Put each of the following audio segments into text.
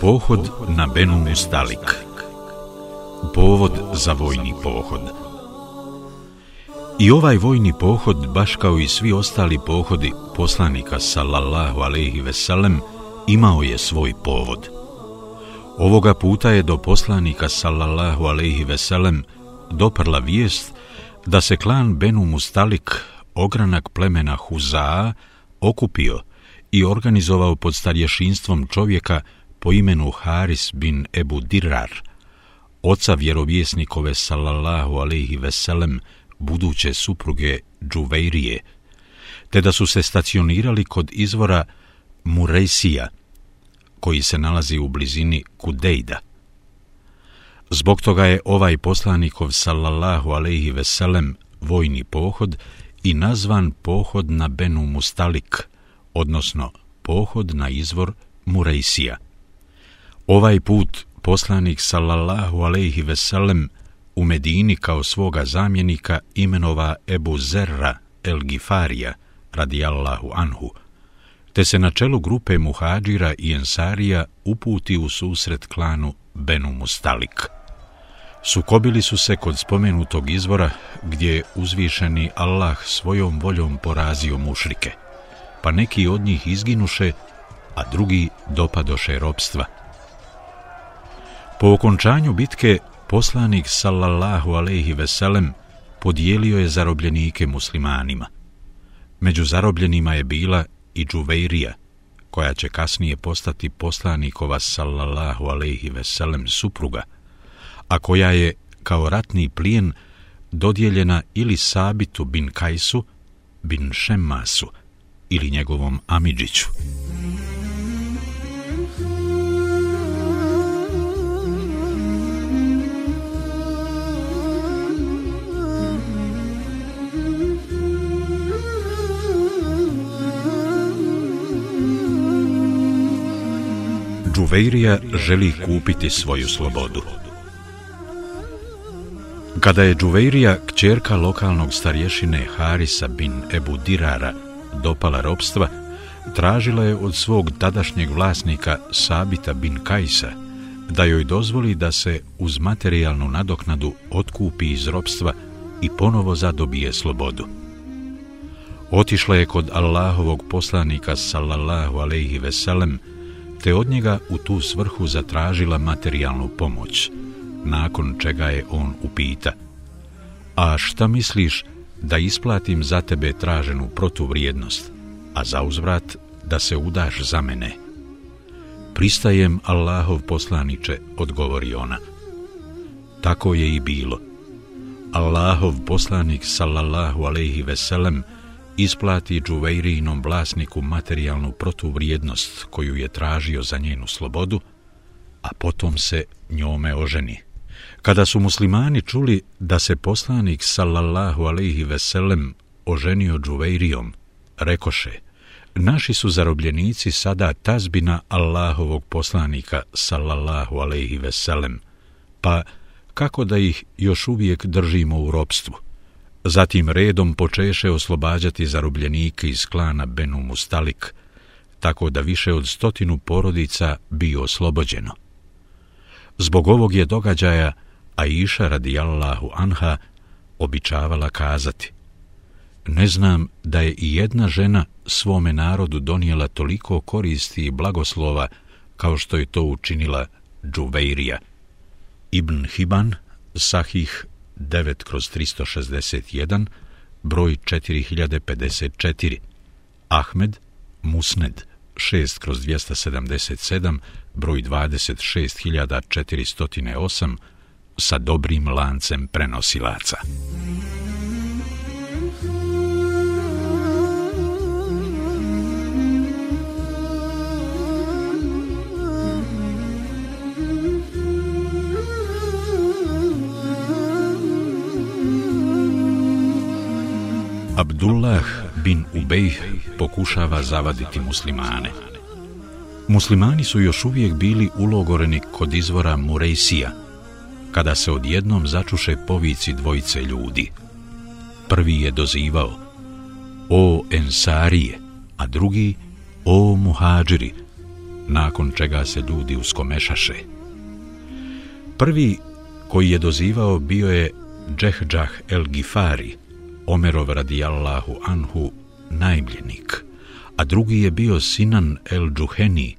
Pohod na Benu Mustalik Povod za vojni pohod I ovaj vojni pohod, baš kao i svi ostali pohodi poslanika sallallahu alaihi veselem, imao je svoj povod. Ovoga puta je do poslanika sallallahu alaihi veselem doprla vijest da se klan Benu Mustalik, ogranak plemena Huzaa, okupio i organizovao pod starješinstvom čovjeka po imenu Haris bin Ebu Dirar, oca vjerovjesnikove sallallahu alaihi veselem, buduće supruge Džuvejrije, te da su se stacionirali kod izvora Murejsija, koji se nalazi u blizini Kudejda. Zbog toga je ovaj poslanikov sallallahu alaihi veselem vojni pohod i nazvan pohod na Benu Mustalik, odnosno pohod na izvor Murejsija. Ovaj put poslanik sallallahu alejhi ve sellem u Medini kao svoga zamjenika imenova Ebu Zerra el Gifarija radijallahu anhu, te se na čelu grupe muhađira i ensarija uputi u susret klanu Benu Mustalik. Sukobili su se kod spomenutog izvora gdje je uzvišeni Allah svojom voljom porazio mušrike, pa neki od njih izginuše, a drugi dopadoše robstva – Po okončanju bitke, poslanik sallallahu alaihi veselem podijelio je zarobljenike muslimanima. Među zarobljenima je bila i Džuvejrija, koja će kasnije postati poslanikova sallallahu alaihi veselem supruga, a koja je kao ratni plijen dodijeljena ili Sabitu bin Kajsu, bin Šemmasu ili njegovom Amidžiću. Džuvejrija želi kupiti svoju slobodu. Kada je Džuvejrija, kćerka lokalnog starješine Harisa bin Ebu Dirara, dopala robstva, tražila je od svog tadašnjeg vlasnika Sabita bin Kajsa da joj dozvoli da se uz materijalnu nadoknadu otkupi iz robstva i ponovo zadobije slobodu. Otišla je kod Allahovog poslanika sallallahu alejhi ve sellem te od njega u tu svrhu zatražila materijalnu pomoć, nakon čega je on upita. A šta misliš da isplatim za tebe traženu protuvrijednost, a za uzvrat da se udaš za mene? Pristajem Allahov poslaniče, odgovori ona. Tako je i bilo. Allahov poslanik, sallallahu alejhi ve sellem isplati Džuvejrijinom vlasniku materijalnu protuvrijednost koju je tražio za njenu slobodu, a potom se njome oženi. Kada su muslimani čuli da se poslanik sallallahu alaihi veselem oženio Džuvejrijom, rekoše, naši su zarobljenici sada tazbina Allahovog poslanika sallallahu alaihi veselem, pa kako da ih još uvijek držimo u robstvu? Zatim redom počeše oslobađati zarobljenike iz klana Benu Mustalik, tako da više od stotinu porodica bio oslobođeno. Zbog ovog je događaja Aisha radijallahu anha običavala kazati Ne znam da je i jedna žena svome narodu donijela toliko koristi i blagoslova kao što je to učinila Džuvejrija. Ibn Hiban, Sahih 9 kroz 361, broj 4054. Ahmed, Musned, 6 kroz 277, broj 26408, sa dobrim lancem prenosilaca. Abdullah bin Ubejh pokušava zavaditi muslimane. Muslimani su još uvijek bili ulogoreni kod izvora Murejsija, kada se odjednom začuše povici dvojice ljudi. Prvi je dozivao, o Ensarije, a drugi o Muhađiri, nakon čega se ljudi uskomešaše. Prvi koji je dozivao bio je Džehđah el Gifari, Omerov radijallahu anhu, najmljenik, a drugi je bio Sinan el Džuheni,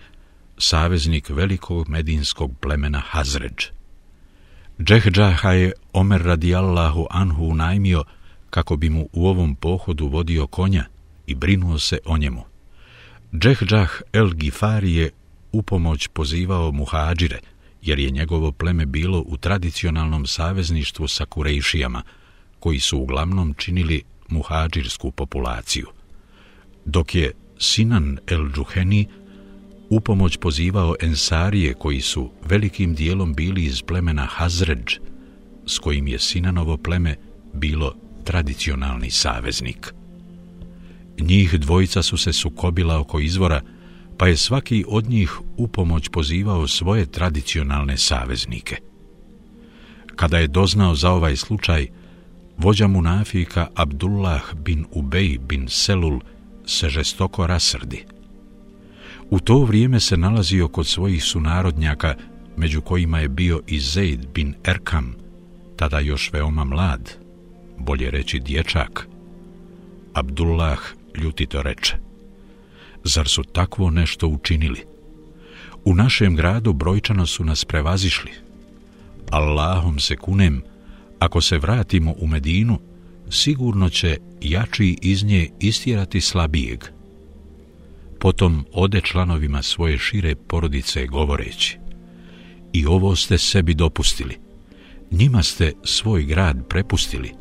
saveznik velikog medinskog plemena Hazređ. Džehđaha je Omer radijallahu anhu unajmio kako bi mu u ovom pohodu vodio konja i brinuo se o njemu. Džehđah el Gifari je upomoć pozivao muhađire, jer je njegovo pleme bilo u tradicionalnom savezništvu sa Kurejšijama, koji su uglavnom činili muhađirsku populaciju. Dok je Sinan el Džuheni upomoć pozivao Ensarije koji su velikim dijelom bili iz plemena Hazređ, s kojim je Sinanovo pleme bilo tradicionalni saveznik. Njih dvojica su se sukobila oko izvora, pa je svaki od njih upomoć pozivao svoje tradicionalne saveznike. Kada je doznao za ovaj slučaj, vođa munafika Abdullah bin Ubej bin Selul se žestoko rasrdi. U to vrijeme se nalazio kod svojih sunarodnjaka, među kojima je bio i Zaid bin Erkam, tada još veoma mlad, bolje reći dječak. Abdullah ljutito reče, zar su takvo nešto učinili? U našem gradu brojčano su nas prevazišli. Allahom se kunem, ako se vratimo u Medinu, sigurno će jači iz nje istjerati slabijeg. Potom ode članovima svoje šire porodice govoreći I ovo ste sebi dopustili. Njima ste svoj grad prepustili.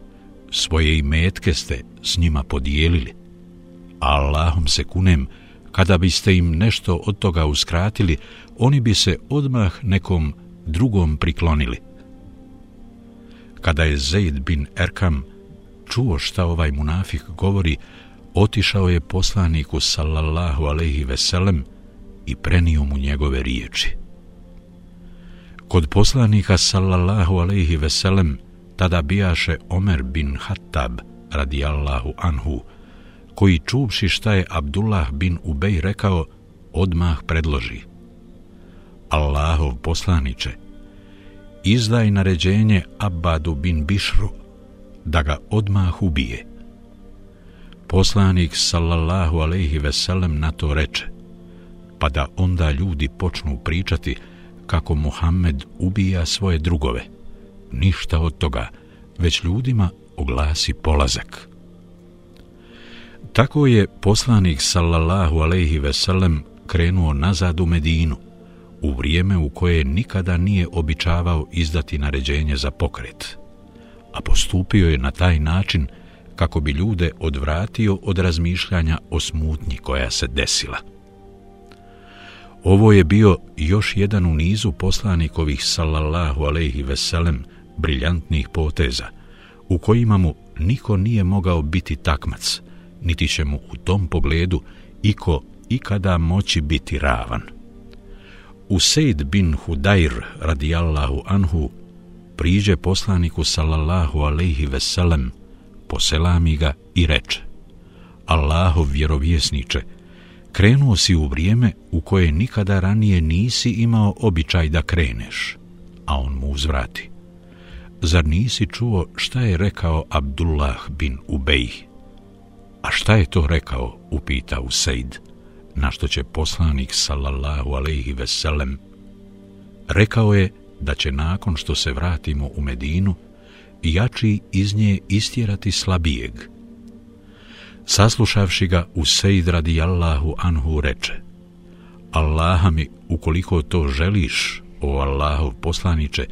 Svoje imetke ste s njima podijelili. Allahom se kunem, kada biste im nešto od toga uskratili, oni bi se odmah nekom drugom priklonili. Kada je Zaid bin Erkam čuo šta ovaj munafik govori, otišao je poslaniku sallallahu alaihi veselem i prenio mu njegove riječi. Kod poslanika sallallahu alaihi veselem tada bijaše Omer bin Hattab radijallahu anhu, koji čuvši šta je Abdullah bin Ubej rekao, odmah predloži. Allahov poslaniče, izdaj naređenje Abadu bin Bišru da ga odmah ubije. Poslanik sallallahu alejhi ve sellem na to reče: Pa da onda ljudi počnu pričati kako Muhammed ubija svoje drugove. Ništa od toga, već ljudima oglasi polazak. Tako je poslanik sallallahu alejhi ve sellem krenuo nazad u Medinu u vrijeme u koje nikada nije običavao izdati naređenje za pokret, a postupio je na taj način kako bi ljude odvratio od razmišljanja o smutnji koja se desila. Ovo je bio još jedan u nizu poslanikovih sallallahu alejhi ve sellem briljantnih poteza u kojima mu niko nije mogao biti takmac, niti će mu u tom pogledu iko ikada moći biti ravan. Useid bin Hudajr radijallahu anhu priđe poslaniku sallallahu alejhi ve sellem poselami ga i reče Allahov vjerovjesniče, krenuo si u vrijeme u koje nikada ranije nisi imao običaj da kreneš, a on mu uzvrati. Zar nisi čuo šta je rekao Abdullah bin Ubej? A šta je to rekao, upita Useid, na što će poslanik sallallahu alaihi veselem. Rekao je da će nakon što se vratimo u Medinu, jači iz nje istjerati slabijeg. Saslušavši ga u radijallahu anhu reče Allaha mi, ukoliko to želiš, o Allahov poslaniče,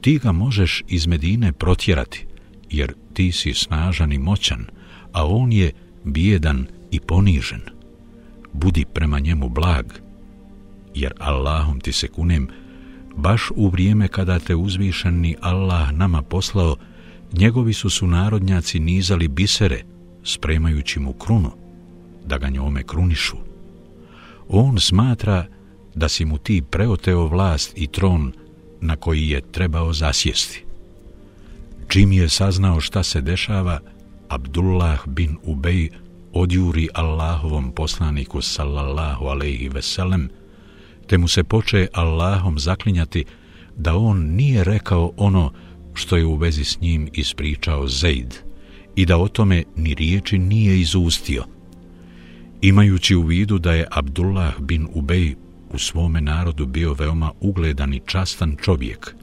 ti ga možeš iz Medine protjerati, jer ti si snažan i moćan, a on je bijedan i ponižen. Budi prema njemu blag, jer Allahom ti se kunem, baš u vrijeme kada te uzvišeni Allah nama poslao, njegovi su sunarodnjaci nizali bisere, spremajući mu krunu, da ga njome krunišu. On smatra da si mu ti preoteo vlast i tron na koji je trebao zasjesti. Čim je saznao šta se dešava, Abdullah bin Ubej odjuri Allahovom poslaniku sallallahu alaihi veselem, te mu se poče Allahom zaklinjati da on nije rekao ono što je u vezi s njim ispričao Zaid i da o tome ni riječi nije izustio. Imajući u vidu da je Abdullah bin Ubej u svome narodu bio veoma ugledan i častan čovjek,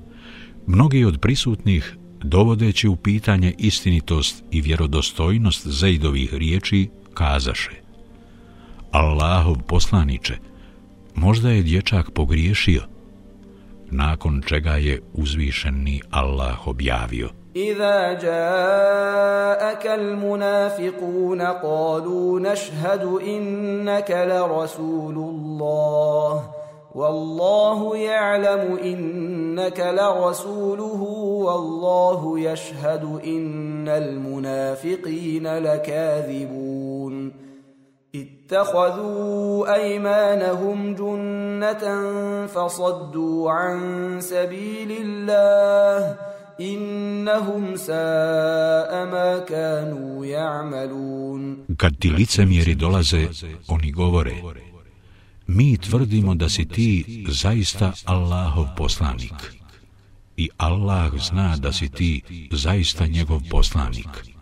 mnogi od prisutnih, dovodeći u pitanje istinitost i vjerodostojnost Zaidovih riječi, kazaše Allahov poslaniče, možda je dječak pogriješio, nakon čega je uzvišeni Allah objavio. إذا جاءك المنافقون قالوا نشهد إنك لرسول الله والله يعلم إنك لرسوله والله يشهد إن المنافقين لكاذبون اتخذوا أيمانهم جنة فصدوا عن سبيل الله إنهم ساء ما كانوا يعملون Kad ti licemjeri dolaze, oni govore, mi tvrdimo da si ti zaista Allahov poslanik. I Allah zna da si ti zaista njegov poslanik.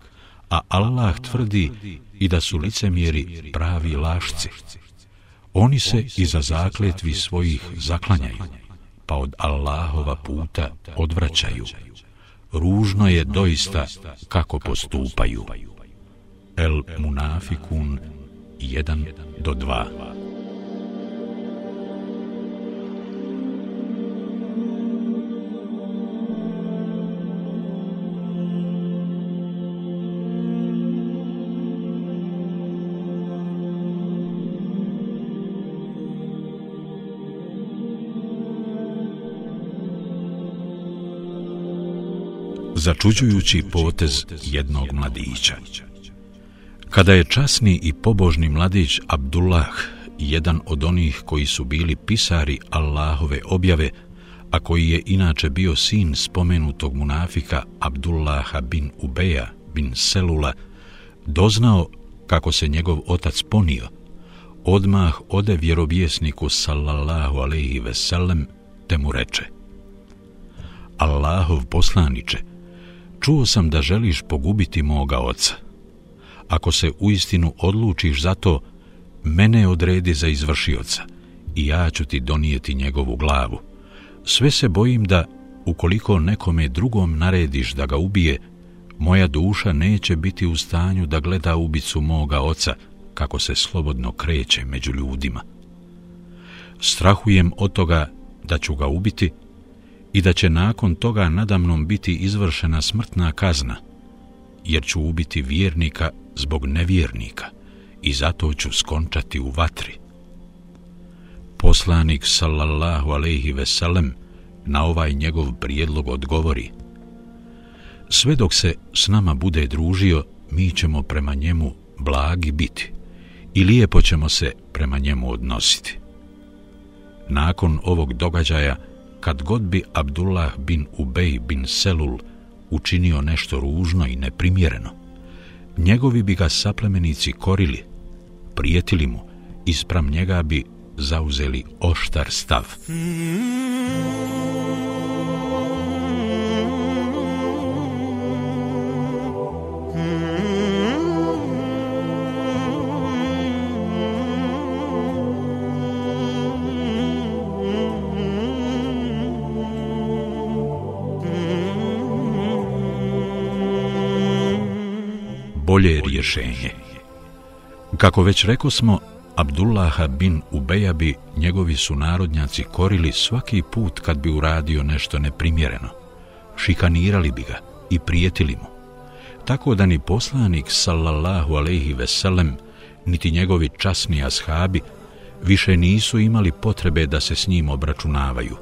A Allah tvrdi i da su licemjeri pravi lašci. Oni se iza zakletvi svojih zaklanjaju, pa od Allahova puta odvraćaju. Ružno je doista kako postupaju. El Munafikun 1 do 2 začuđujući potez jednog mladića. Kada je časni i pobožni mladić Abdullah, jedan od onih koji su bili pisari Allahove objave, a koji je inače bio sin spomenutog munafika Abdullaha bin Ubeja bin Selula, doznao kako se njegov otac ponio, odmah ode vjerovjesniku sallallahu alaihi veselem, te mu reče Allahov poslaniče, čuo sam da želiš pogubiti moga oca. Ako se u istinu odlučiš za to, mene odredi za izvršioca i ja ću ti donijeti njegovu glavu. Sve se bojim da, ukoliko nekome drugom narediš da ga ubije, moja duša neće biti u stanju da gleda ubicu moga oca kako se slobodno kreće među ljudima. Strahujem od toga da ću ga ubiti i da će nakon toga nadamnom biti izvršena smrtna kazna, jer ću ubiti vjernika zbog nevjernika i zato ću skončati u vatri. Poslanik sallallahu alaihi veselem na ovaj njegov prijedlog odgovori Sve dok se s nama bude družio, mi ćemo prema njemu blagi biti i lijepo ćemo se prema njemu odnositi. Nakon ovog događaja, kad god bi Abdullah bin Ubej bin Selul učinio nešto ružno i neprimjereno, njegovi bi ga saplemenici korili, prijetili mu i spram njega bi zauzeli oštar stav. Bolje rješenje. Kako već reko smo, Abdullaha bin Ubeja bi njegovi su narodnjaci korili svaki put kad bi uradio nešto neprimjereno. Šikanirali bi ga i prijetili mu. Tako da ni poslanik sallallahu alaihi veselem, niti njegovi časni ashabi, više nisu imali potrebe da se s njim obračunavaju.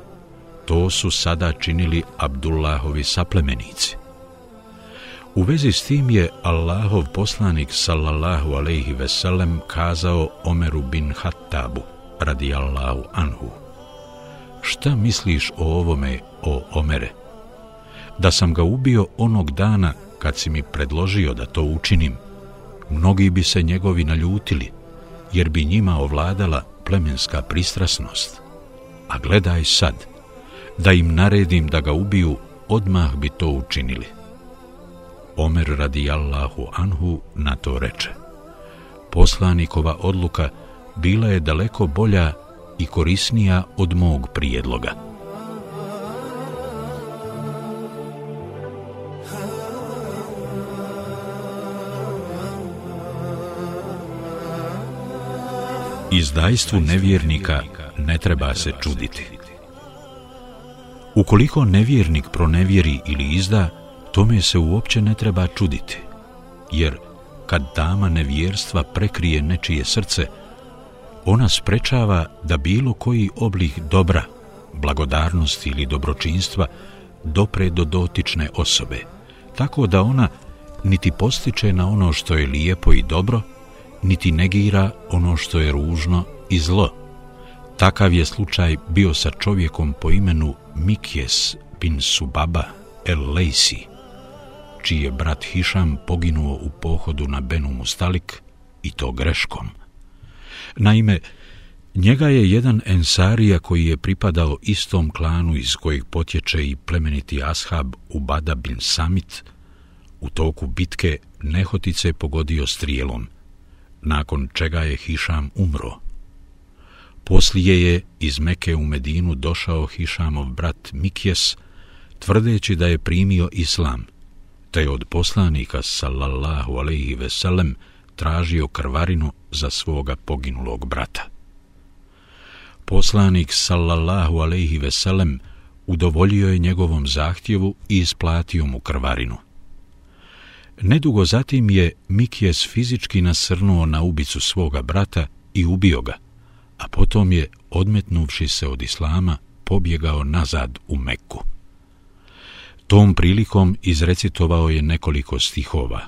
To su sada činili Abdullahovi saplemenici. U vezi s tim je Allahov poslanik sallallahu alaihi veselem kazao Omeru bin Hattabu radi Allahu anhu. Šta misliš o ovome, o Omere? Da sam ga ubio onog dana kad si mi predložio da to učinim, mnogi bi se njegovi naljutili, jer bi njima ovladala plemenska pristrasnost. A gledaj sad, da im naredim da ga ubiju, odmah bi to učinili. Omer radijallahu Anhu na to reče. Poslanikova odluka bila je daleko bolja i korisnija od mog prijedloga. Izdajstvu nevjernika ne treba se čuditi. Ukoliko nevjernik pronevjeri ili izda, tome se uopće ne treba čuditi, jer kad dama nevjerstva prekrije nečije srce, ona sprečava da bilo koji oblik dobra, blagodarnosti ili dobročinstva dopre do dotične osobe, tako da ona niti postiče na ono što je lijepo i dobro, niti negira ono što je ružno i zlo. Takav je slučaj bio sa čovjekom po imenu Mikjes bin Subaba el Lejsi, čiji je brat Hišam poginuo u pohodu na Benu Mustalik i to greškom. Naime, njega je jedan ensarija koji je pripadao istom klanu iz kojeg potječe i plemeniti ashab Ubada bin Samit, u toku bitke nehotice pogodio strijelom, nakon čega je Hišam umro. Poslije je iz Meke u Medinu došao Hišamov brat Mikjes, tvrdeći da je primio islam, te je od poslanika sallallahu alaihi veselem tražio krvarinu za svoga poginulog brata. Poslanik sallallahu alaihi veselem udovoljio je njegovom zahtjevu i isplatio mu krvarinu. Nedugo zatim je Mikjes fizički nasrnuo na ubicu svoga brata i ubio ga, a potom je, odmetnuvši se od islama, pobjegao nazad u Meku. Tom prilikom izrecitovao je nekoliko stihova,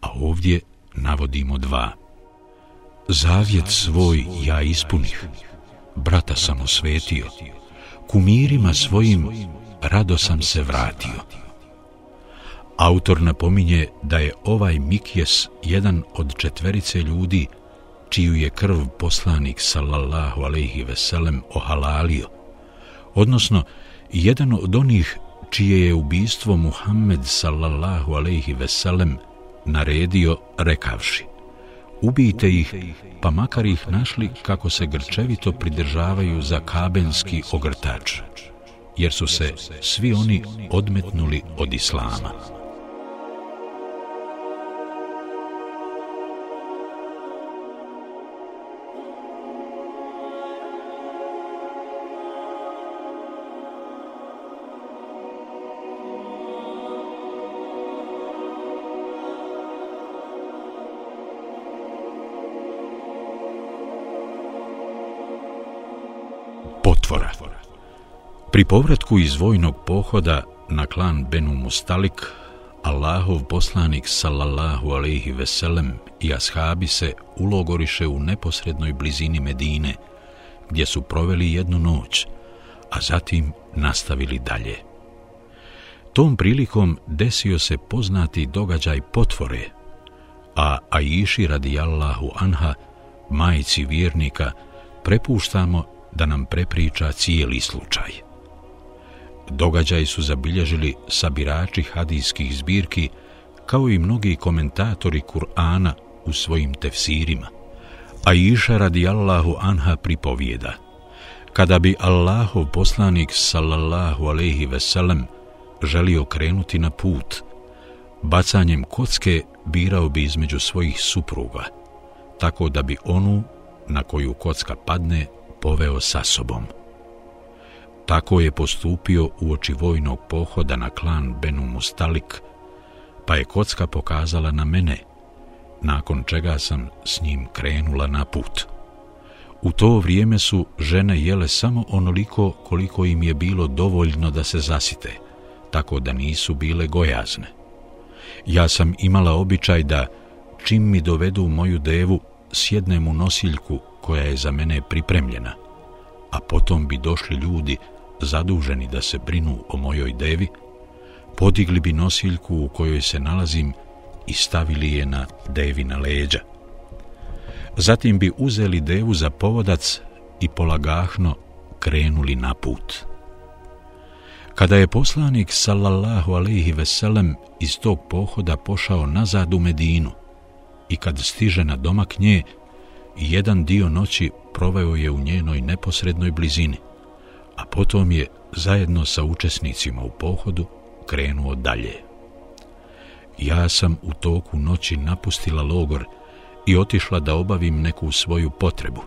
a ovdje navodimo dva. Zavjet svoj ja ispunih, brata sam osvetio, kumirima svojim rado sam se vratio. Autor napominje da je ovaj Mikjes jedan od četverice ljudi čiju je krv poslanik sallallahu alaihi veselem ohalalio, odnosno jedan od onih čije je ubistvo Muhammed sallallahu alaihi veselem naredio rekavši ubijte ih, pa makar ih našli kako se grčevito pridržavaju za kabenski ogrtač, jer su se svi oni odmetnuli od islama. Pri povratku iz vojnog pohoda na klan Benu Mustalik, Allahov poslanik sallallahu alaihi veselem i ashabi se ulogoriše u neposrednoj blizini Medine, gdje su proveli jednu noć, a zatim nastavili dalje. Tom prilikom desio se poznati događaj potvore, a Aiši radijallahu anha, majici vjernika, prepuštamo da nam prepriča cijeli slučaj. Događaj su zabilježili sabirači hadijskih zbirki, kao i mnogi komentatori Kur'ana u svojim tefsirima. A iša radijallahu anha pripovijeda. Kada bi Allahov poslanik sallallahu alaihi veselem želio krenuti na put, bacanjem kocke birao bi između svojih supruga, tako da bi onu na koju kocka padne poveo sa sobom. Tako je postupio u oči vojnog pohoda na klan Benu Mustalik, pa je kocka pokazala na mene, nakon čega sam s njim krenula na put. U to vrijeme su žene jele samo onoliko koliko im je bilo dovoljno da se zasite, tako da nisu bile gojazne. Ja sam imala običaj da, čim mi dovedu moju devu, sjednem u nosiljku koja je za mene pripremljena, a potom bi došli ljudi zaduženi da se brinu o mojoj devi, podigli bi nosiljku u kojoj se nalazim i stavili je na devina leđa. Zatim bi uzeli devu za povodac i polagahno krenuli na put. Kada je poslanik sallallahu alaihi veselem iz tog pohoda pošao nazad u Medinu i kad stiže na domak nje, jedan dio noći proveo je u njenoj neposrednoj blizini, a potom je zajedno sa učesnicima u pohodu krenuo dalje. Ja sam u toku noći napustila logor i otišla da obavim neku svoju potrebu.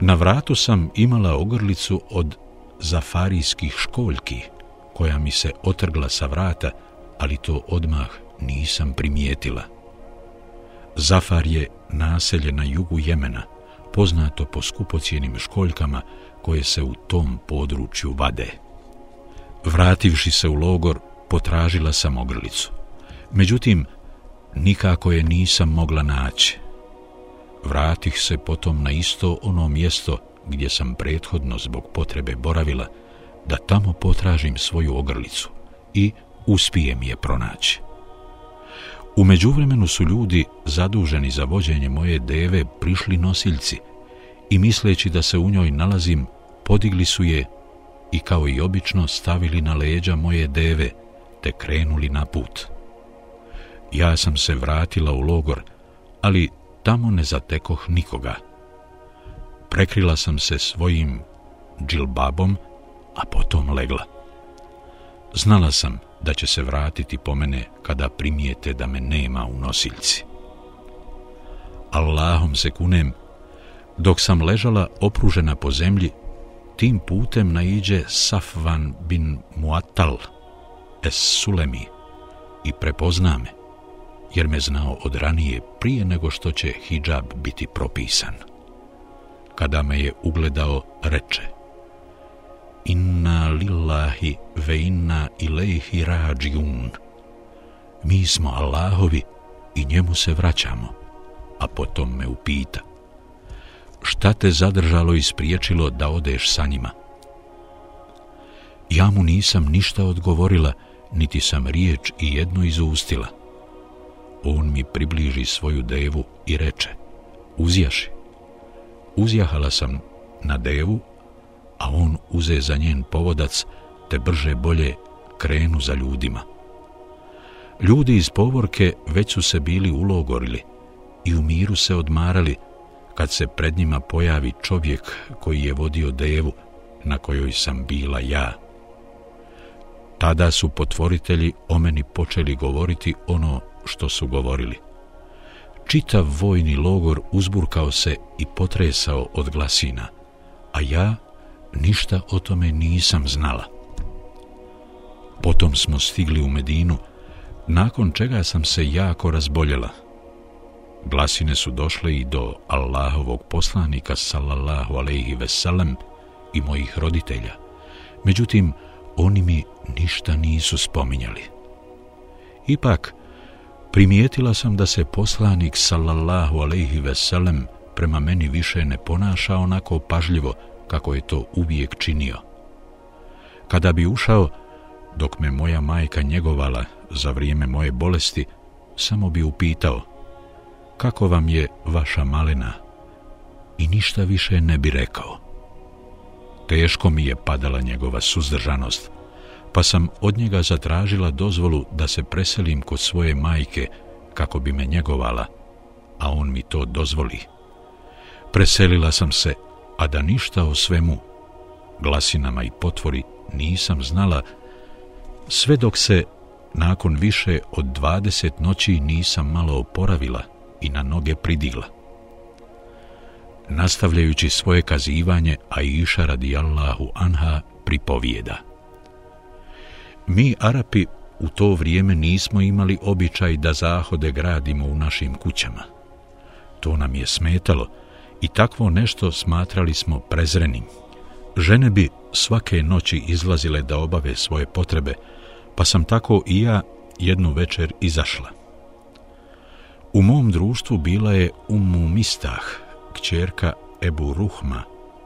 Na vratu sam imala ogrlicu od zafarijskih školjki, koja mi se otrgla sa vrata, ali to odmah nisam primijetila. Zafar je naselje na jugu Jemena, poznato po skupocijenim školjkama koje se u tom području vade. Vrativši se u logor, potražila sam ogrlicu. Međutim, nikako je nisam mogla naći. Vratih se potom na isto ono mjesto gdje sam prethodno zbog potrebe boravila, da tamo potražim svoju ogrlicu i uspijem je pronaći. U međuvremenu su ljudi zaduženi za vođenje moje deve prišli nosiljci i misleći da se u njoj nalazim, podigli su je i kao i obično stavili na leđa moje deve te krenuli na put. Ja sam se vratila u logor, ali tamo ne zatekoh nikoga. Prekrila sam se svojim džilbabom, a potom legla. Znala sam da će se vratiti po mene kada primijete da me nema u nosiljci. Allahom se kunem, dok sam ležala opružena po zemlji, tim putem naiđe Safvan bin Muatal, es Sulemi, i prepozna me, jer me znao od ranije prije nego što će hijab biti propisan. Kada me je ugledao, reče Inna lillahi ve inna ilaihi rađiun. Mi smo Allahovi i njemu se vraćamo. A potom me upita Šta te zadržalo i spriječilo da odeš sa njima? Ja mu nisam ništa odgovorila, niti sam riječ i jednu izustila. On mi približi svoju devu i reče, uzjaši. Uzjahala sam na devu, a on uze za njen povodac, te brže bolje krenu za ljudima. Ljudi iz povorke već su se bili ulogorili i u miru se odmarali, kad se pred njima pojavi čovjek koji je vodio devu na kojoj sam bila ja. Tada su potvoritelji o meni počeli govoriti ono što su govorili. Čitav vojni logor uzburkao se i potresao od glasina, a ja ništa o tome nisam znala. Potom smo stigli u Medinu, nakon čega sam se jako razboljela. Glasine su došle i do Allahovog poslanika, sallallahu alaihi veselem, i mojih roditelja. Međutim, oni mi ništa nisu spominjali. Ipak, primijetila sam da se poslanik sallallahu alejhi ve sellem prema meni više ne ponaša onako pažljivo kako je to uvijek činio. Kada bi ušao, dok me moja majka njegovala za vrijeme moje bolesti, samo bi upitao kako vam je vaša malena i ništa više ne bi rekao. Teško mi je padala njegova suzdržanost, pa sam od njega zatražila dozvolu da se preselim kod svoje majke kako bi me njegovala, a on mi to dozvoli. Preselila sam se, a da ništa o svemu, glasinama i potvori, nisam znala, sve dok se, nakon više od dvadeset noći, nisam malo oporavila i na noge pridigla. Nastavljajući svoje kazivanje, Aisha radijallahu anha pripovijeda – Mi, Arapi, u to vrijeme nismo imali običaj da zahode gradimo u našim kućama. To nam je smetalo i takvo nešto smatrali smo prezrenim. Žene bi svake noći izlazile da obave svoje potrebe, pa sam tako i ja jednu večer izašla. U mom društvu bila je Ummu Mistah, kćerka Ebu Ruhma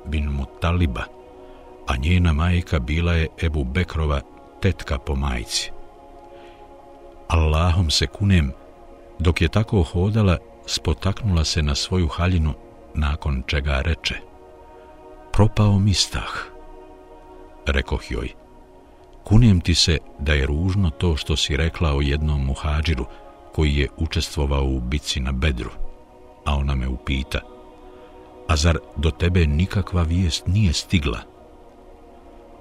bin Mutaliba, a njena majka bila je Ebu Bekrova tetka po majci. Allahom se kunem, dok je tako hodala, spotaknula se na svoju haljinu, nakon čega reče Propao mi stah. Rekoh joj, kunem ti se da je ružno to što si rekla o jednom muhađiru koji je učestvovao u bici na bedru, a ona me upita, a zar do tebe nikakva vijest nije stigla?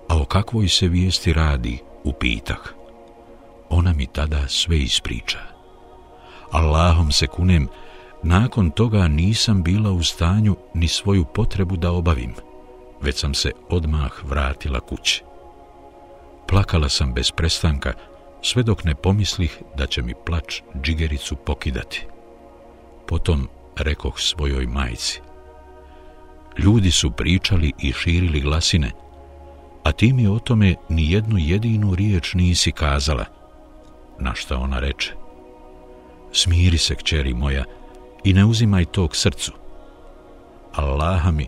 A o kakvoj se vijesti radi, upitah. Ona mi tada sve ispriča. Allahom se kunem, nakon toga nisam bila u stanju ni svoju potrebu da obavim, već sam se odmah vratila kući. Plakala sam bez prestanka, sve dok ne pomislih da će mi plač džigericu pokidati. Potom rekoh svojoj majci. Ljudi su pričali i širili glasine, a ti mi o tome ni jednu jedinu riječ nisi kazala. Na šta ona reče? Smiri se, kćeri moja, i ne uzimaj to k srcu. Allaha mi,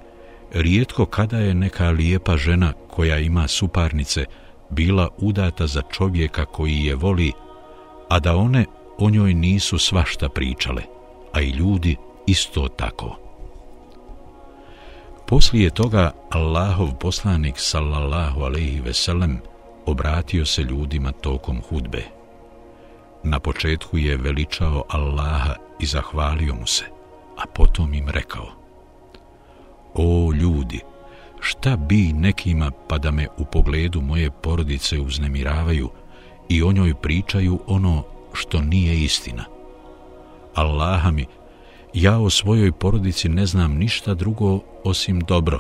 rijetko kada je neka lijepa žena koja ima suparnice bila udata za čovjeka koji je voli, a da one o njoj nisu svašta pričale, a i ljudi isto tako. Poslije toga Allahov poslanik sallallahu alaihi ve sellem obratio se ljudima tokom hudbe. Na početku je veličao Allaha i zahvalio mu se, a potom im rekao O ljudi, šta bi nekima pa da me u pogledu moje porodice uznemiravaju i o njoj pričaju ono što nije istina. Allaha mi, ja o svojoj porodici ne znam ništa drugo osim dobro.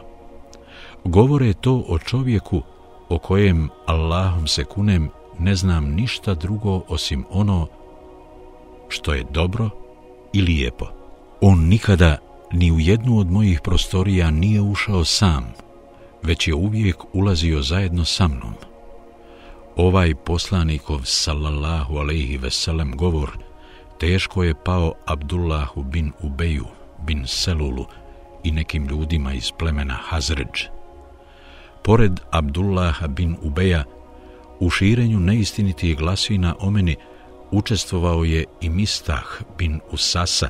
Govore to o čovjeku o kojem Allahom se kunem ne znam ništa drugo osim ono što je dobro i lijepo. On nikada ni u jednu od mojih prostorija nije ušao sam, već je uvijek ulazio zajedno sa mnom. Ovaj poslanikov sallallahu alaihi veselem govor teško je pao Abdullahu bin Ubeju bin Selulu i nekim ljudima iz plemena Hazređ. Pored Abdullaha bin Ubeja, u širenju neistinitih glasina o meni učestvovao je i Mistah bin Usasa,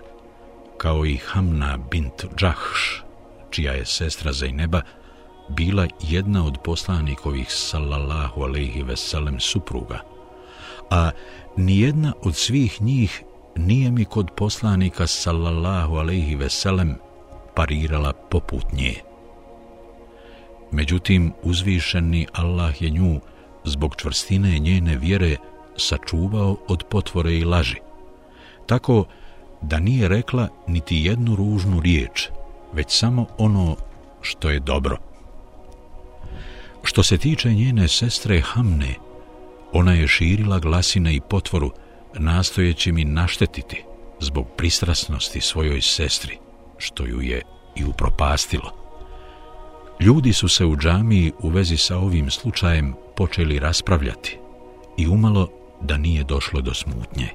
kao i Hamna bint Džahš, čija je sestra Zajneba, bila jedna od poslanikovih sallallahu alaihi veselem supruga, a nijedna od svih njih nije mi kod poslanika sallallahu alaihi veselem parirala poput nje. Međutim, uzvišeni Allah je nju, zbog čvrstine njene vjere, sačuvao od potvore i laži. Tako da nije rekla niti jednu ružnu riječ, već samo ono što je dobro. Što se tiče njene sestre Hamne, ona je širila glasine i potvoru, nastojeći mi naštetiti zbog pristrasnosti svojoj sestri, što ju je i upropastilo. Ljudi su se u džamiji u vezi sa ovim slučajem počeli raspravljati i umalo da nije došlo do smutnje.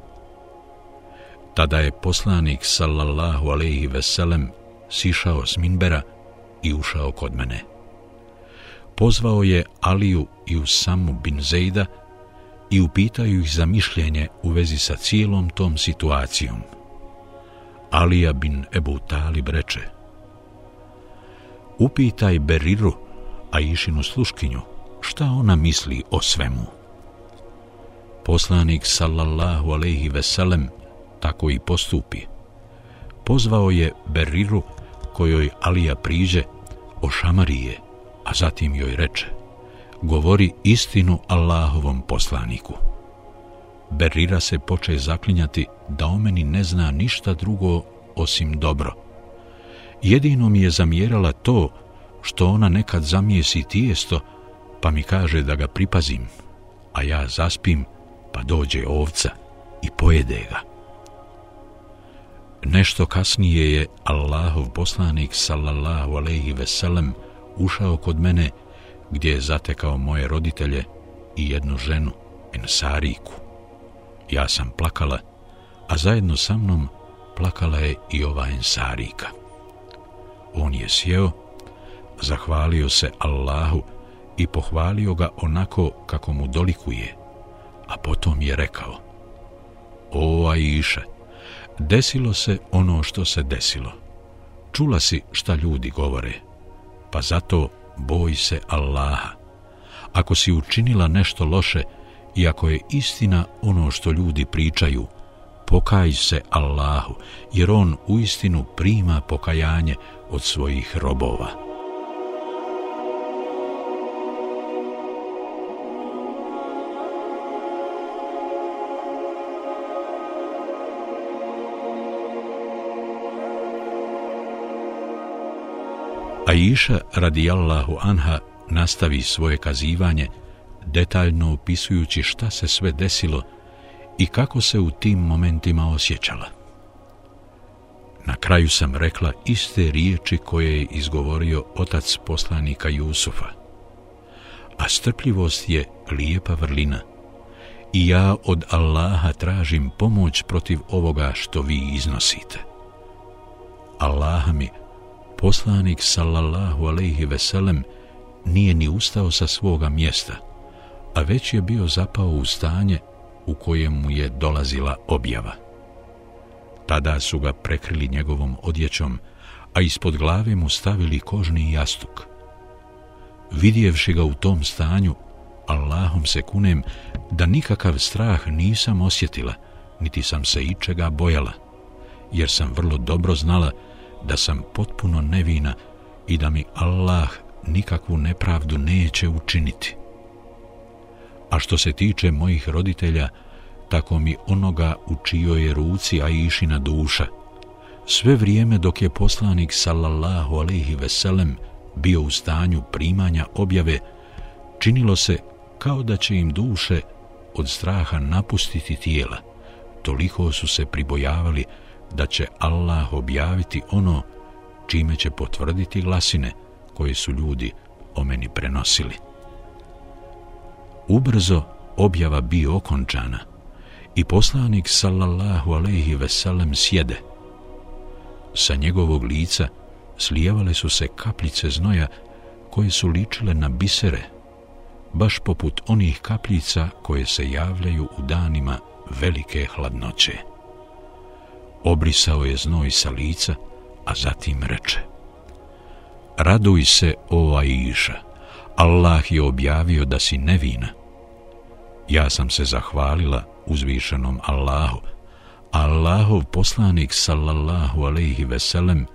Tada je poslanik sallallahu alaihi veselem sišao s minbera i ušao kod mene. Pozvao je Aliju i Usamu bin Zejda i upitaju ih za mišljenje u vezi sa cijelom tom situacijom. Alija bin Ebu Talib reče Upitaj Beriru, a išinu sluškinju, šta ona misli o svemu. Poslanik sallallahu alaihi veselem tako i postupi. Pozvao je Beriru kojoj Alija priđe o šamarije, a zatim joj reče govori istinu Allahovom poslaniku. Berira se poče zaklinjati da o meni ne zna ništa drugo osim dobro. Jedino mi je zamjerala to što ona nekad zamijesi tijesto, pa mi kaže da ga pripazim, a ja zaspim, pa dođe ovca i pojede ga. Nešto kasnije je Allahov poslanik sallallahu alejhi ve sellem ušao kod mene gdje je zatekao moje roditelje i jednu ženu, Ensariku. Ja sam plakala, a zajedno sa mnom plakala je i ova Ensarika. On je sjeo, zahvalio se Allahu i pohvalio ga onako kako mu dolikuje, a potom je rekao O Aisha, desilo se ono što se desilo. Čula si šta ljudi govore, pa zato boj se Allaha. Ako si učinila nešto loše i ako je istina ono što ljudi pričaju, pokaj se Allahu, jer On u istinu prima pokajanje od svojih robova. Aisha radijallahu anha nastavi svoje kazivanje detaljno opisujući šta se sve desilo i kako se u tim momentima osjećala. Na kraju sam rekla iste riječi koje je izgovorio otac poslanika Jusufa. A strpljivost je lijepa vrlina i ja od Allaha tražim pomoć protiv ovoga što vi iznosite. Allaha mi poslanik sallallahu alejhi ve sellem nije ni ustao sa svoga mjesta, a već je bio zapao u stanje u kojem mu je dolazila objava. Tada su ga prekrili njegovom odjećom, a ispod glave mu stavili kožni jastuk. Vidjevši ga u tom stanju, Allahom se kunem da nikakav strah nisam osjetila, niti sam se ičega bojala, jer sam vrlo dobro znala da sam potpuno nevina i da mi Allah nikakvu nepravdu neće učiniti. A što se tiče mojih roditelja, tako mi onoga u čijoj je ruci a išina duša, sve vrijeme dok je poslanik sallallahu alaihi veselem bio u stanju primanja objave, činilo se kao da će im duše od straha napustiti tijela. Toliko su se pribojavali da će Allah objaviti ono čime će potvrditi glasine koje su ljudi o meni prenosili. Ubrzo objava bi okončana i poslanik sallallahu alaihi veselem sjede. Sa njegovog lica slijevale su se kapljice znoja koje su ličile na bisere, baš poput onih kapljica koje se javljaju u danima velike hladnoće. Obrisao je znoj sa lica, a zatim reče Raduj se, o Aisha, Allah je objavio da si nevina. Ja sam se zahvalila uzvišenom Allahu, Allahov poslanik sallallahu alaihi veselem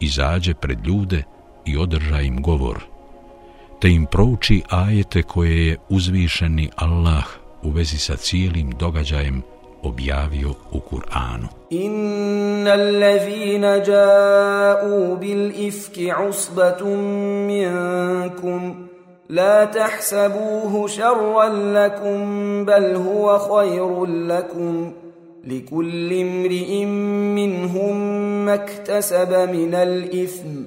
izađe pred ljude i održa im govor, te im prouči ajete koje je uzvišeni Allah u vezi sa cijelim događajem objavio u Kur'anu. Innal ladhina ja'u bil ifki usbatun minkum la tahsabuhu sharran lakum bal huwa khayrun lakum لكل امرئ منهم ما اكتسب من الإثم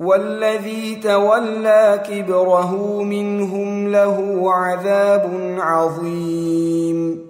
والذي تولى كبره منهم له عذاب عظيم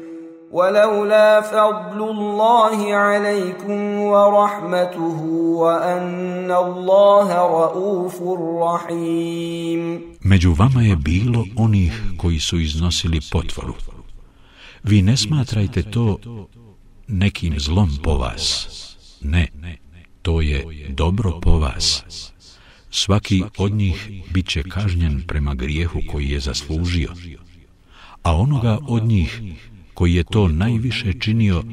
ولولا فضل الله عليكم ورحمته وان الله رؤوف رحيم Među vama je bilo onih koji su iznosili potvoru. Vi ne smatrajte to nekim zlom po vas. Ne, to je dobro po vas. Svaki od njih bit će kažnjen prema grijehu koji je zaslužio. A onoga od njih koji je to najviše činio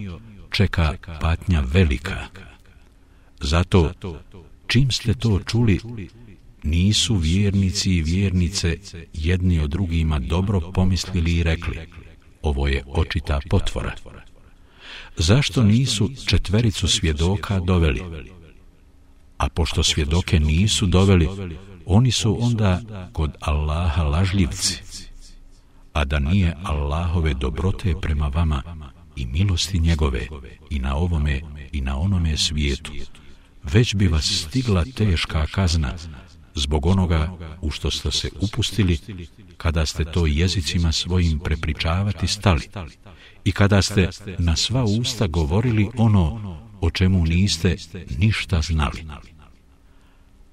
čeka patnja velika. Zato, čim ste to čuli, nisu vjernici i vjernice jedni od drugima dobro pomislili i rekli ovo je očita potvora. Zašto nisu četvericu svjedoka doveli? A pošto svjedoke nisu doveli, oni su onda kod Allaha lažljivci. A da nije Allahove dobrote prema vama i milosti njegove i na ovome i na onome svijetu, već bi vas stigla teška kazna zbog onoga u što ste se upustili kada ste to jezicima svojim prepričavati stali i kada ste na sva usta govorili ono o čemu niste ništa znali.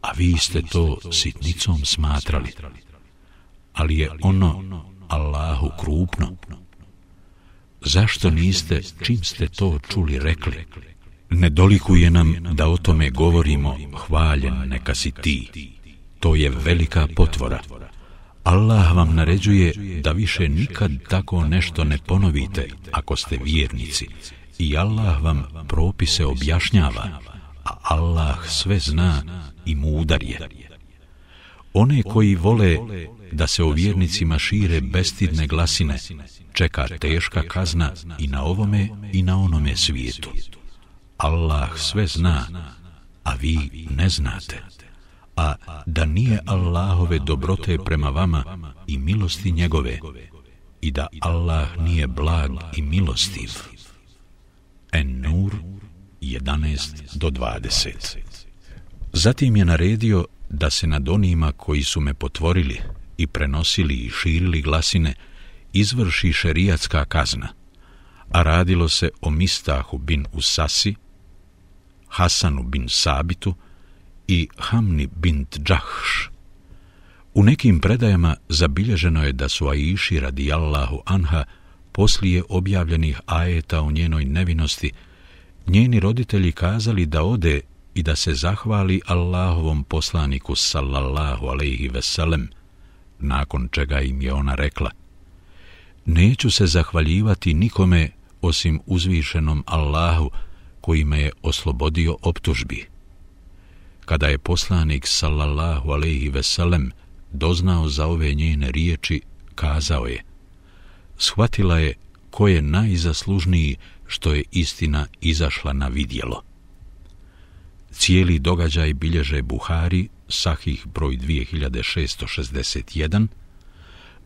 A vi ste to sitnicom smatrali. Ali je ono Allahu krupno. Zašto niste, čim ste to čuli, rekli? Ne dolikuje nam da o tome govorimo, hvaljen neka si ti. To je velika potvora. Allah vam naređuje da više nikad tako nešto ne ponovite ako ste vjernici. I Allah vam propise objašnjava, a Allah sve zna i mudar je. One koji vole da se o vjernicima šire bestidne glasine, čeka teška kazna i na ovome i na onome svijetu. Allah sve zna, a vi ne znate. a da nije Allahove dobrote prema vama i milosti njegove i da Allah nije blag i milostiv. En-Nur 11 do 20 Zatim je naredio da se nad onima koji su me potvorili i prenosili i širili glasine izvrši šerijatska kazna, a radilo se o Mistahu bin Usasi, Hasanu bin Sabitu, i Hamni bin Džahš. U nekim predajama zabilježeno je da su Aiši radijallahu anha poslije objavljenih ajeta o njenoj nevinosti njeni roditelji kazali da ode i da se zahvali Allahovom poslaniku sallallahu alaihi veselem, nakon čega im je ona rekla Neću se zahvaljivati nikome osim uzvišenom Allahu koji me je oslobodio optužbi kada je poslanik sallallahu alejhi ve sellem doznao za ove njene riječi, kazao je: Shvatila je ko je najzaslužniji što je istina izašla na vidjelo. Cijeli događaj bilježe Buhari, Sahih broj 2661,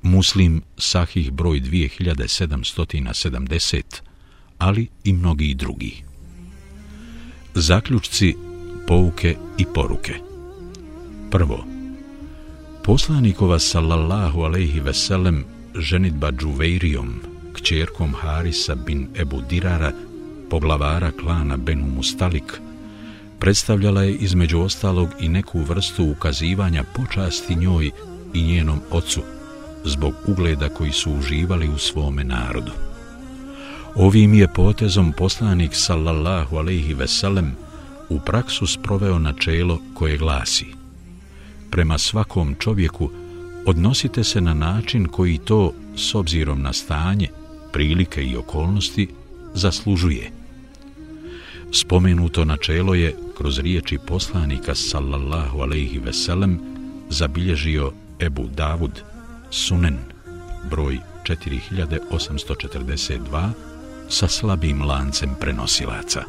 Muslim Sahih broj 2770, ali i mnogi drugi. Zaključci pouke i poruke. Prvo, poslanikova sallallahu alaihi veselem ženitba Džuveirijom, kćerkom Harisa bin Ebu Dirara, poglavara klana Benu Mustalik, predstavljala je između ostalog i neku vrstu ukazivanja počasti njoj i njenom ocu, zbog ugleda koji su uživali u svome narodu. Ovim je potezom poslanik sallallahu alaihi veselem u praksu sproveo načelo koje glasi Prema svakom čovjeku odnosite se na način koji to, s obzirom na stanje, prilike i okolnosti, zaslužuje. Spomenuto načelo je kroz riječi poslanika sallallahu alaihi veselem zabilježio Ebu Davud Sunen broj 4842 sa slabim lancem prenosilaca.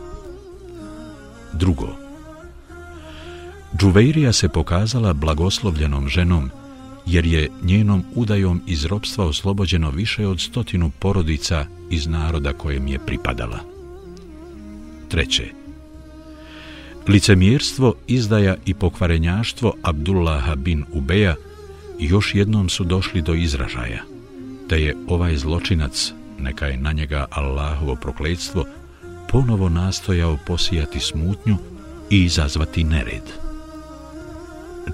Drugo, Džuveirija se pokazala blagoslovljenom ženom jer je njenom udajom iz ropstva oslobođeno više od stotinu porodica iz naroda kojem je pripadala. Treće, licemjerstvo, izdaja i pokvarenjaštvo Abdullaha bin Ubeja još jednom su došli do izražaja, te je ovaj zločinac, neka je na njega Allahovo prokledstvo, ponovo nastojao posijati smutnju i izazvati nered.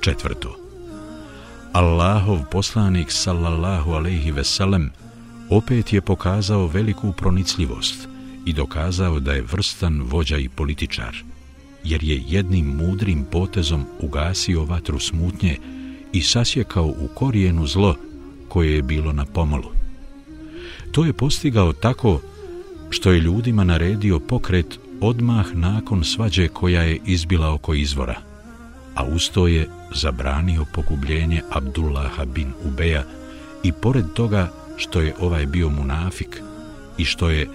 Četvrto, Allahov poslanik sallallahu alaihi veselem opet je pokazao veliku pronicljivost i dokazao da je vrstan vođa i političar, jer je jednim mudrim potezom ugasio vatru smutnje i sasjekao u korijenu zlo koje je bilo na pomolu. To je postigao tako što je ljudima naredio pokret odmah nakon svađe koja je izbila oko izvora, a usto je zabranio pogubljenje Abdullaha bin Ubeja i pored toga što je ovaj bio munafik i što je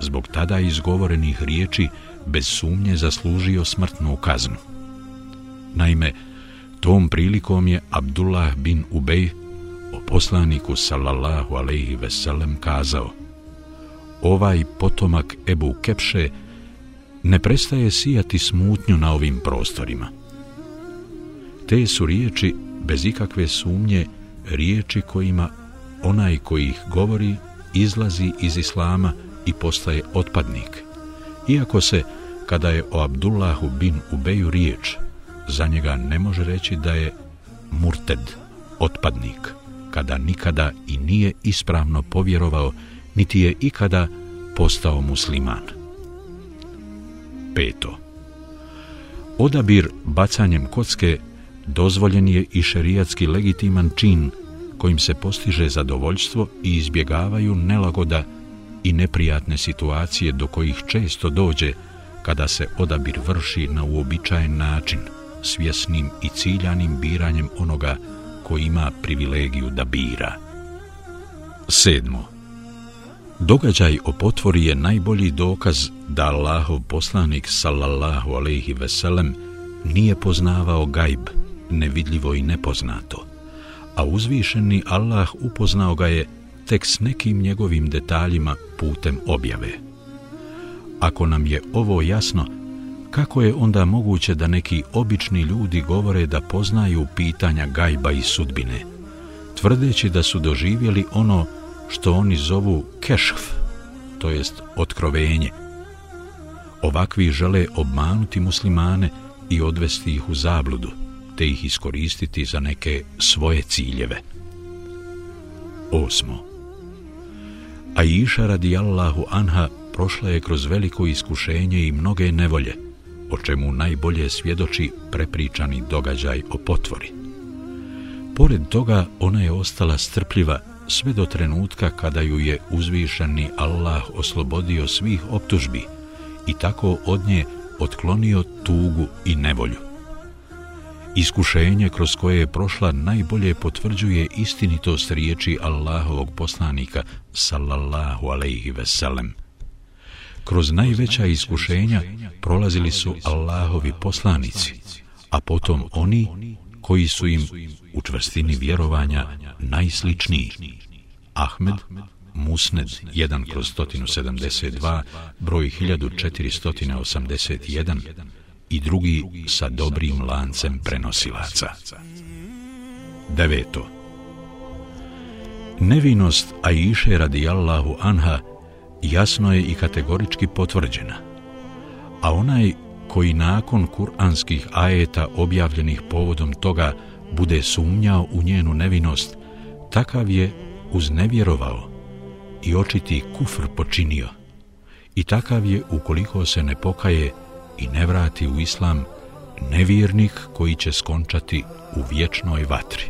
zbog tada izgovorenih riječi bez sumnje zaslužio smrtnu kaznu. Naime, tom prilikom je Abdullah bin Ubej o poslaniku sallallahu alaihi veselem kazao ovaj potomak Ebu Kepše ne prestaje sijati smutnju na ovim prostorima. Te su riječi, bez ikakve sumnje, riječi kojima onaj koji ih govori izlazi iz islama i postaje otpadnik. Iako se, kada je o Abdullahu bin Ubeju riječ, za njega ne može reći da je murted, otpadnik, kada nikada i nije ispravno povjerovao, niti je ikada postao musliman. Peto. Odabir bacanjem kocke dozvoljen je i šerijatski legitiman čin kojim se postiže zadovoljstvo i izbjegavaju nelagoda i neprijatne situacije do kojih često dođe kada se odabir vrši na uobičajen način, svjesnim i ciljanim biranjem onoga ko ima privilegiju da bira. Sedmo. Događaj o potvori je najbolji dokaz da Allahov poslanik sallallahu alaihi veselem nije poznavao gajb, nevidljivo i nepoznato, a uzvišeni Allah upoznao ga je tek s nekim njegovim detaljima putem objave. Ako nam je ovo jasno, kako je onda moguće da neki obični ljudi govore da poznaju pitanja gajba i sudbine, tvrdeći da su doživjeli ono što oni zovu kešf, to jest otkrovenje. Ovakvi žele obmanuti muslimane i odvesti ih u zabludu, te ih iskoristiti za neke svoje ciljeve. Osmo. A iša radijallahu Anha prošla je kroz veliko iskušenje i mnoge nevolje, o čemu najbolje svjedoči prepričani događaj o potvori. Pored toga, ona je ostala strpljiva sve do trenutka kada ju je uzvišeni Allah oslobodio svih optužbi i tako od nje otklonio tugu i nevolju. Iskušenje kroz koje je prošla najbolje potvrđuje istinitost riječi Allahovog poslanika sallallahu alaihi veselem. Kroz najveća iskušenja prolazili su Allahovi poslanici, a potom oni koji su im u čvrstini vjerovanja najsličniji. Ahmed, Musned 1 kroz 172, broj 1481 i drugi sa dobrim lancem prenosilaca. Deveto. Nevinost Aiše radijallahu anha jasno je i kategorički potvrđena, a onaj koji nakon kuranskih ajeta objavljenih povodom toga bude sumnjao u njenu nevinost, takav je uznevjerovao i očiti kufr počinio. I takav je, ukoliko se ne pokaje i ne vrati u islam, nevjernik koji će skončati u vječnoj vatri.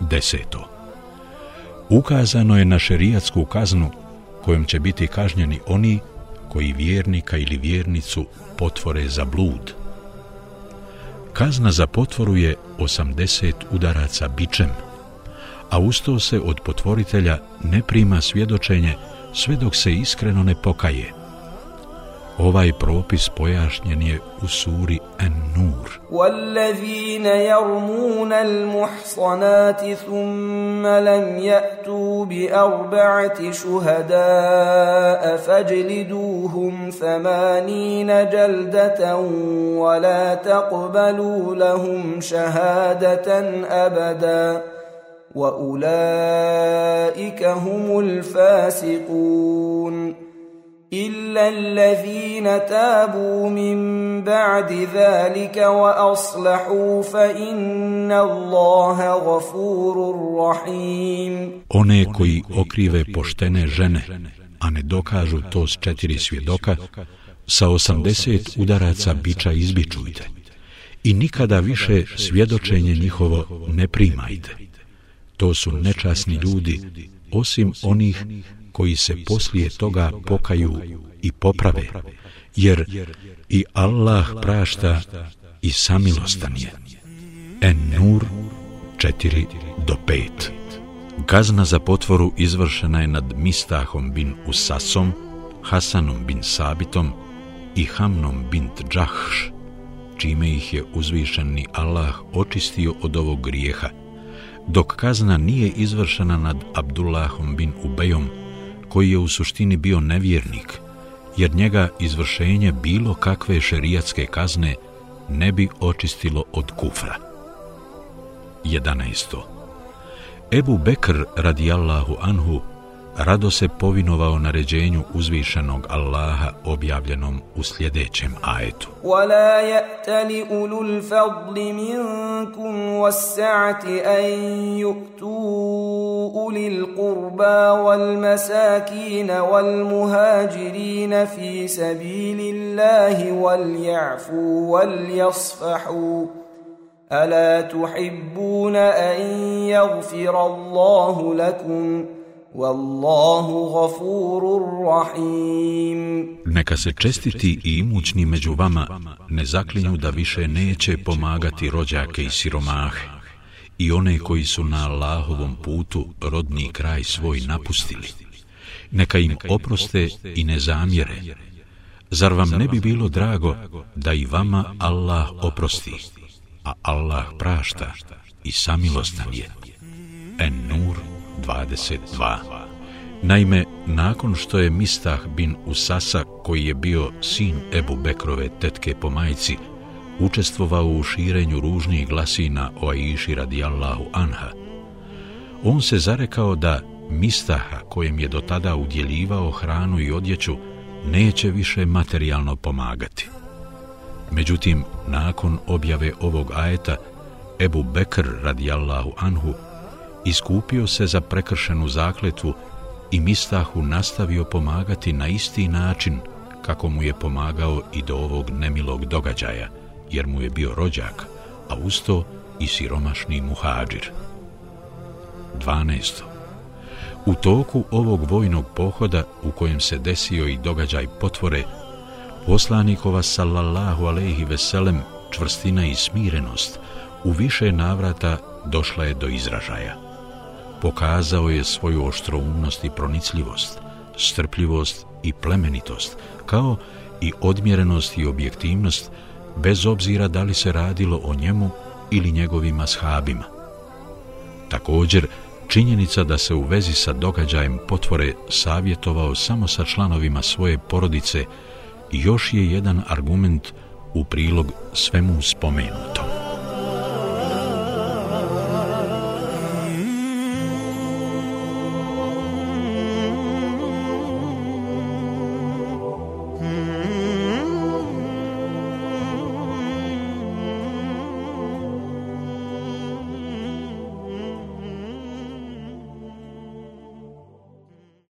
Deseto. Ukazano je na šerijatsku kaznu kojom će biti kažnjeni oni koji vjernika ili vjernicu potvore za blud. Kazna za potvoru je 80 udaraca bičem, a usto se od potvoritelja ne prima svjedočenje sve dok se iskreno ne pokaje – Ovaj propis pojašnjen je u suri An-Nur. وَالَّذِينَ يَرْمُونَ الْمُحْصَنَاتِ ثُمَّ لَمْ يَأْتُوا بِأَرْبَعَةِ شُهَدَاءَ فَاجْلِدُوهُمْ ثَمَانِينَ جَلْدَةً وَلَا تَقْبَلُوا لَهُمْ شَهَادَةً أَبَدًا وَأُولَئِكَ هُمُ الْفَاسِقُونَ إلا الذين تابوا من بعد ذلك وأصلحوا فإن الله غفور رحيم One koji okrive poštene žene, a ne dokažu to s četiri svjedoka, sa 80 udaraca biča izbičujte i nikada više svjedočenje njihovo ne primajte. To su nečasni ljudi, osim onih koji se poslije toga pokaju i poprave, jer i Allah prašta i samilostan je. En Nur 4 do 5 Kazna za potvoru izvršena je nad Mistahom bin Usasom, Hasanom bin Sabitom i Hamnom bint Džahš, čime ih je uzvišeni Allah očistio od ovog grijeha, dok kazna nije izvršena nad Abdullahom bin Ubejom, koji je u suštini bio nevjernik, jer njega izvršenje bilo kakve šerijatske kazne ne bi očistilo od kufra. 11. Ebu Bekr radijallahu anhu rado se povinovao naređenju uzvišenog Allaha objavljenom u sljedećem ajetu. وَلَا يَأْتَلِ أُولُو الْفَضْلِ مِنْكُمْ وَالسَّعَةِ أَنْ يُؤْتُوا أُولِي الْقُرْبَى وَالْمَسَاكِينَ وَالْمُهَاجِرِينَ فِي سَبِيلِ اللَّهِ وَلْيَعْفُوا وَلْيَصْفَحُوا أَلَا تُحِبُّونَ أَنْ يَغْفِرَ اللَّهُ لَكُمْ ۗ Wallahu ghafurur rahim. Neka se čestiti i imućni među vama ne zaklinju da više neće pomagati rođake i siromahe i one koji su na Allahovom putu rodni kraj svoj napustili. Neka im oproste i ne zamjere. Zar vam ne bi bilo drago da i vama Allah oprosti, a Allah prašta i samilostan je. En Nur 22. Naime, nakon što je Mistah bin Usasa, koji je bio sin Ebu Bekrove tetke po majci, učestvovao u širenju ružnih glasina o Aiši radijallahu anha, on se zarekao da Mistaha, kojem je do tada udjeljivao hranu i odjeću, neće više materijalno pomagati. Međutim, nakon objave ovog ajeta, Ebu Bekr radijallahu anhu iskupio se za prekršenu zakletvu i Mistahu nastavio pomagati na isti način kako mu je pomagao i do ovog nemilog događaja, jer mu je bio rođak, a usto i siromašni muhađir. 12. U toku ovog vojnog pohoda u kojem se desio i događaj potvore, poslanikova sallallahu alaihi veselem čvrstina i smirenost u više navrata došla je do izražaja pokazao je svoju oštroumnost i pronicljivost, strpljivost i plemenitost, kao i odmjerenost i objektivnost, bez obzira da li se radilo o njemu ili njegovim ashabima. Također, činjenica da se u vezi sa događajem potvore savjetovao samo sa članovima svoje porodice još je jedan argument u prilog svemu spomenutom.